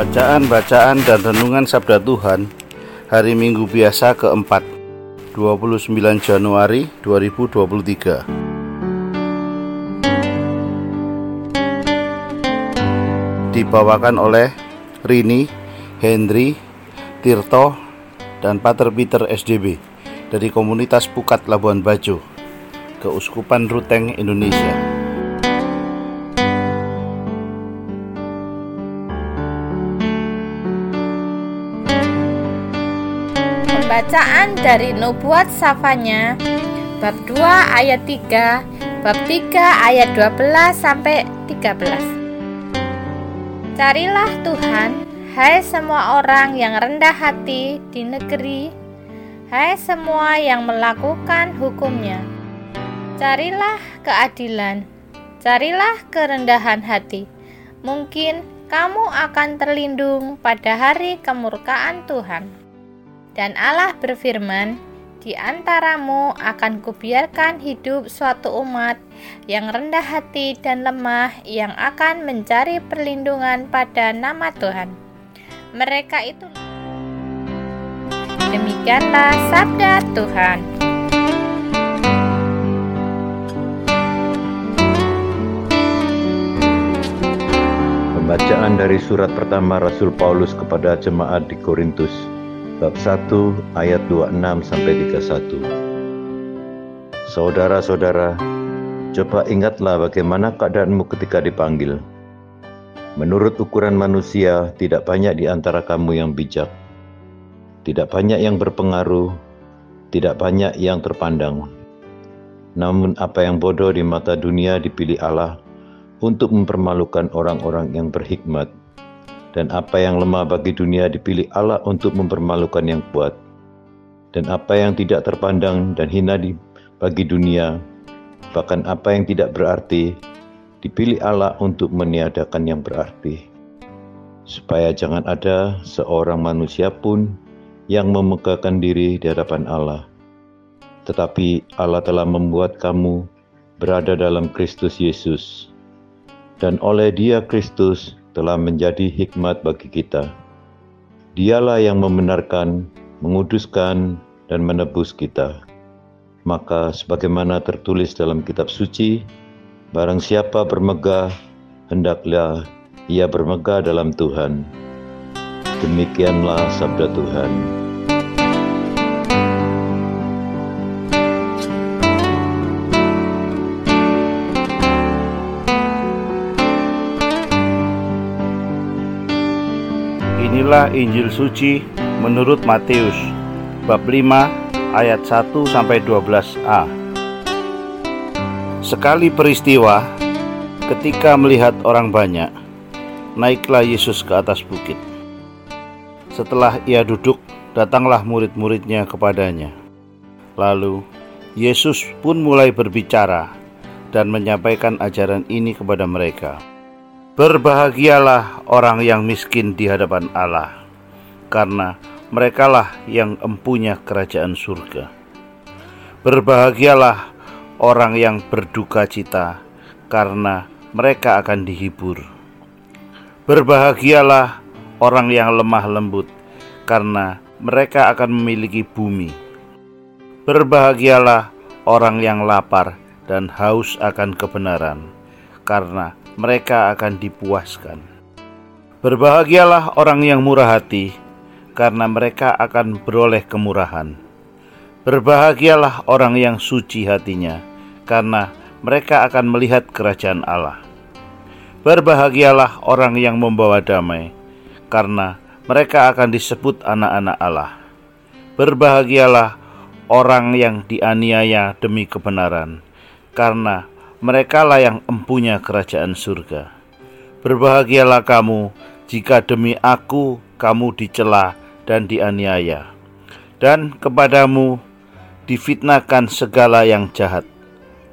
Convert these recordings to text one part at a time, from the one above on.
Bacaan-bacaan dan renungan Sabda Tuhan Hari Minggu Biasa keempat 29 Januari 2023 Dibawakan oleh Rini, Henry, Tirto, dan Pater Peter SDB dari komunitas Pukat Labuan Bajo, Keuskupan Ruteng, Indonesia. Pembacaan dari Nubuat Safanya bab 2 ayat 3, bab 3 ayat 12 sampai 13. Carilah Tuhan, hai semua orang yang rendah hati di negeri, hai semua yang melakukan hukumnya. Carilah keadilan, carilah kerendahan hati. Mungkin kamu akan terlindung pada hari kemurkaan Tuhan. Dan Allah berfirman, di antaramu akan kubiarkan hidup suatu umat yang rendah hati dan lemah yang akan mencari perlindungan pada nama Tuhan. Mereka itu Demikianlah sabda Tuhan. Pembacaan dari surat pertama Rasul Paulus kepada jemaat di Korintus bab 1 ayat 26 sampai 31. Saudara-saudara, coba ingatlah bagaimana keadaanmu ketika dipanggil. Menurut ukuran manusia, tidak banyak di antara kamu yang bijak. Tidak banyak yang berpengaruh, tidak banyak yang terpandang. Namun apa yang bodoh di mata dunia dipilih Allah untuk mempermalukan orang-orang yang berhikmat dan apa yang lemah bagi dunia dipilih Allah untuk mempermalukan yang kuat. Dan apa yang tidak terpandang dan hina bagi dunia, bahkan apa yang tidak berarti, dipilih Allah untuk meniadakan yang berarti. Supaya jangan ada seorang manusia pun yang memegahkan diri di hadapan Allah. Tetapi Allah telah membuat kamu berada dalam Kristus Yesus. Dan oleh dia Kristus telah menjadi hikmat bagi kita. Dialah yang membenarkan, menguduskan, dan menebus kita. Maka sebagaimana tertulis dalam kitab suci, barang siapa bermegah, hendaklah ia bermegah dalam Tuhan. Demikianlah sabda Tuhan. Inilah Injil suci menurut Matius bab 5 ayat 1 sampai 12a. Sekali peristiwa ketika melihat orang banyak, naiklah Yesus ke atas bukit. Setelah ia duduk, datanglah murid-muridnya kepadanya. Lalu Yesus pun mulai berbicara dan menyampaikan ajaran ini kepada mereka. Berbahagialah orang yang miskin di hadapan Allah, karena merekalah yang empunya kerajaan surga. Berbahagialah orang yang berduka cita, karena mereka akan dihibur. Berbahagialah orang yang lemah lembut, karena mereka akan memiliki bumi. Berbahagialah orang yang lapar dan haus akan kebenaran, karena mereka akan dipuaskan. Berbahagialah orang yang murah hati, karena mereka akan beroleh kemurahan. Berbahagialah orang yang suci hatinya, karena mereka akan melihat kerajaan Allah. Berbahagialah orang yang membawa damai, karena mereka akan disebut anak-anak Allah. Berbahagialah orang yang dianiaya demi kebenaran, karena merekalah yang empunya kerajaan surga. Berbahagialah kamu jika demi aku kamu dicela dan dianiaya, dan kepadamu difitnahkan segala yang jahat.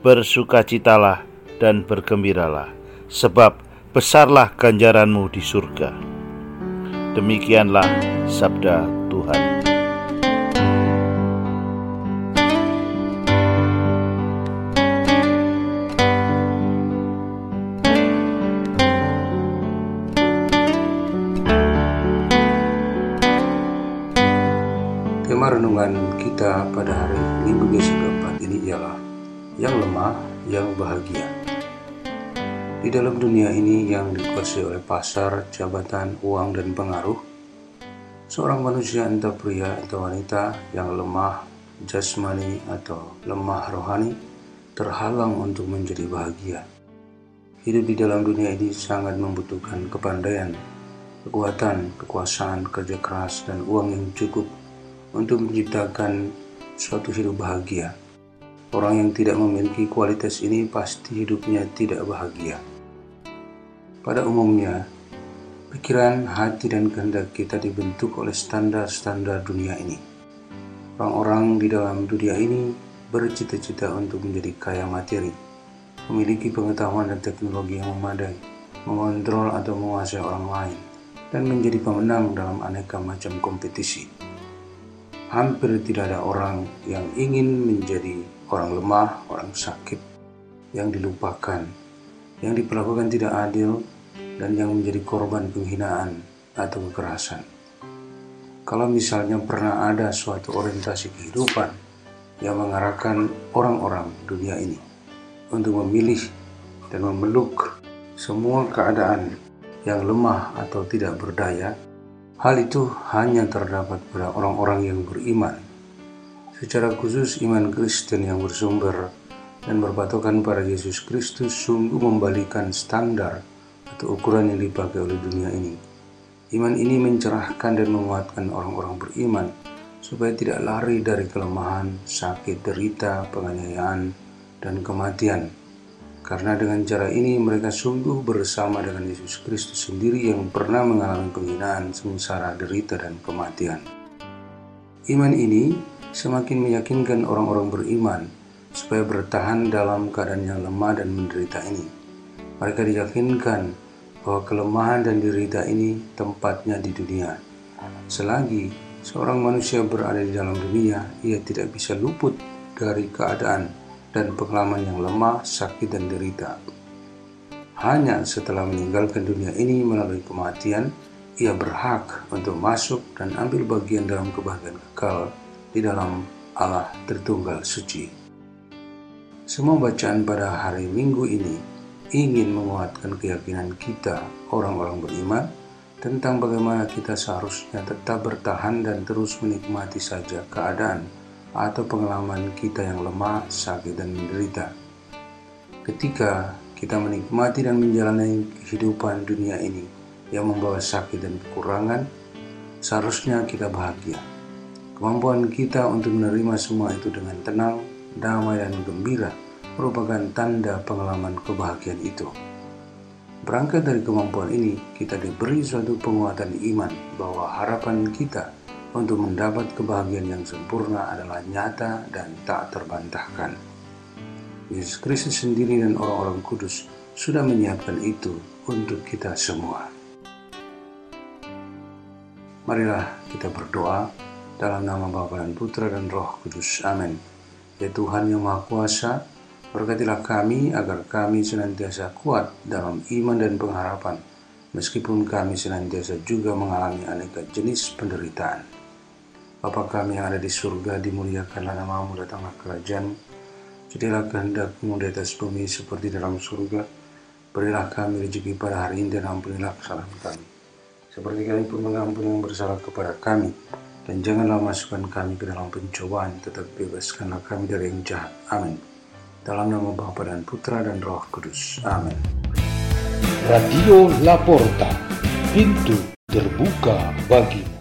Bersukacitalah dan bergembiralah, sebab besarlah ganjaranmu di surga. Demikianlah sabda Tuhan. Kita pada hari Minggu besok keempat ini ialah yang lemah, yang bahagia. Di dalam dunia ini yang dikuasai oleh pasar, jabatan, uang, dan pengaruh, seorang manusia entah pria atau wanita yang lemah jasmani atau lemah rohani terhalang untuk menjadi bahagia. Hidup di dalam dunia ini sangat membutuhkan kepandaian, kekuatan, kekuasaan, kerja keras, dan uang yang cukup untuk menciptakan suatu hidup bahagia. Orang yang tidak memiliki kualitas ini pasti hidupnya tidak bahagia. Pada umumnya, pikiran, hati, dan kehendak kita dibentuk oleh standar-standar dunia ini. Orang-orang di dalam dunia ini bercita-cita untuk menjadi kaya materi, memiliki pengetahuan dan teknologi yang memadai, mengontrol atau menguasai orang lain, dan menjadi pemenang dalam aneka macam kompetisi hampir tidak ada orang yang ingin menjadi orang lemah, orang sakit, yang dilupakan, yang diperlakukan tidak adil, dan yang menjadi korban penghinaan atau kekerasan. Kalau misalnya pernah ada suatu orientasi kehidupan yang mengarahkan orang-orang dunia ini untuk memilih dan memeluk semua keadaan yang lemah atau tidak berdaya, Hal itu hanya terdapat pada orang-orang yang beriman. Secara khusus iman Kristen yang bersumber dan berpatokan pada Yesus Kristus sungguh membalikan standar atau ukuran yang dipakai oleh dunia ini. Iman ini mencerahkan dan menguatkan orang-orang beriman supaya tidak lari dari kelemahan, sakit, derita, penganiayaan, dan kematian karena dengan cara ini mereka sungguh bersama dengan Yesus Kristus sendiri yang pernah mengalami penghinaan, sengsara, derita, dan kematian. Iman ini semakin meyakinkan orang-orang beriman supaya bertahan dalam keadaan yang lemah dan menderita ini. Mereka diyakinkan bahwa kelemahan dan derita ini tempatnya di dunia. Selagi seorang manusia berada di dalam dunia, ia tidak bisa luput dari keadaan dan pengalaman yang lemah, sakit, dan derita. Hanya setelah meninggalkan dunia ini melalui kematian, ia berhak untuk masuk dan ambil bagian dalam kebahagiaan kekal di dalam Allah Tritunggal Suci. Semua bacaan pada hari Minggu ini ingin menguatkan keyakinan kita, orang-orang beriman, tentang bagaimana kita seharusnya tetap bertahan dan terus menikmati saja keadaan atau pengalaman kita yang lemah, sakit, dan menderita. Ketika kita menikmati dan menjalani kehidupan dunia ini yang membawa sakit dan kekurangan, seharusnya kita bahagia. Kemampuan kita untuk menerima semua itu dengan tenang, damai, dan gembira merupakan tanda pengalaman kebahagiaan itu. Berangkat dari kemampuan ini, kita diberi suatu penguatan iman bahwa harapan kita untuk mendapat kebahagiaan yang sempurna adalah nyata dan tak terbantahkan. Yesus Kristus sendiri dan orang-orang kudus sudah menyiapkan itu untuk kita semua. Marilah kita berdoa dalam nama Bapa dan Putra dan Roh Kudus. Amin. Ya Tuhan yang Maha Kuasa, berkatilah kami agar kami senantiasa kuat dalam iman dan pengharapan, meskipun kami senantiasa juga mengalami aneka jenis penderitaan. Bapa kami yang ada di surga, dimuliakanlah namamu, datanglah kerajaan. Jadilah kehendakmu di atas bumi seperti dalam surga. Berilah kami rezeki pada hari ini dan ampunilah kesalahan kami. Seperti kami pun mengampuni yang bersalah kepada kami. Dan janganlah masukkan kami ke dalam pencobaan, tetap bebaskanlah kami dari yang jahat. Amin. Dalam nama Bapa dan Putra dan Roh Kudus. Amin. Radio Laporta, pintu terbuka bagimu.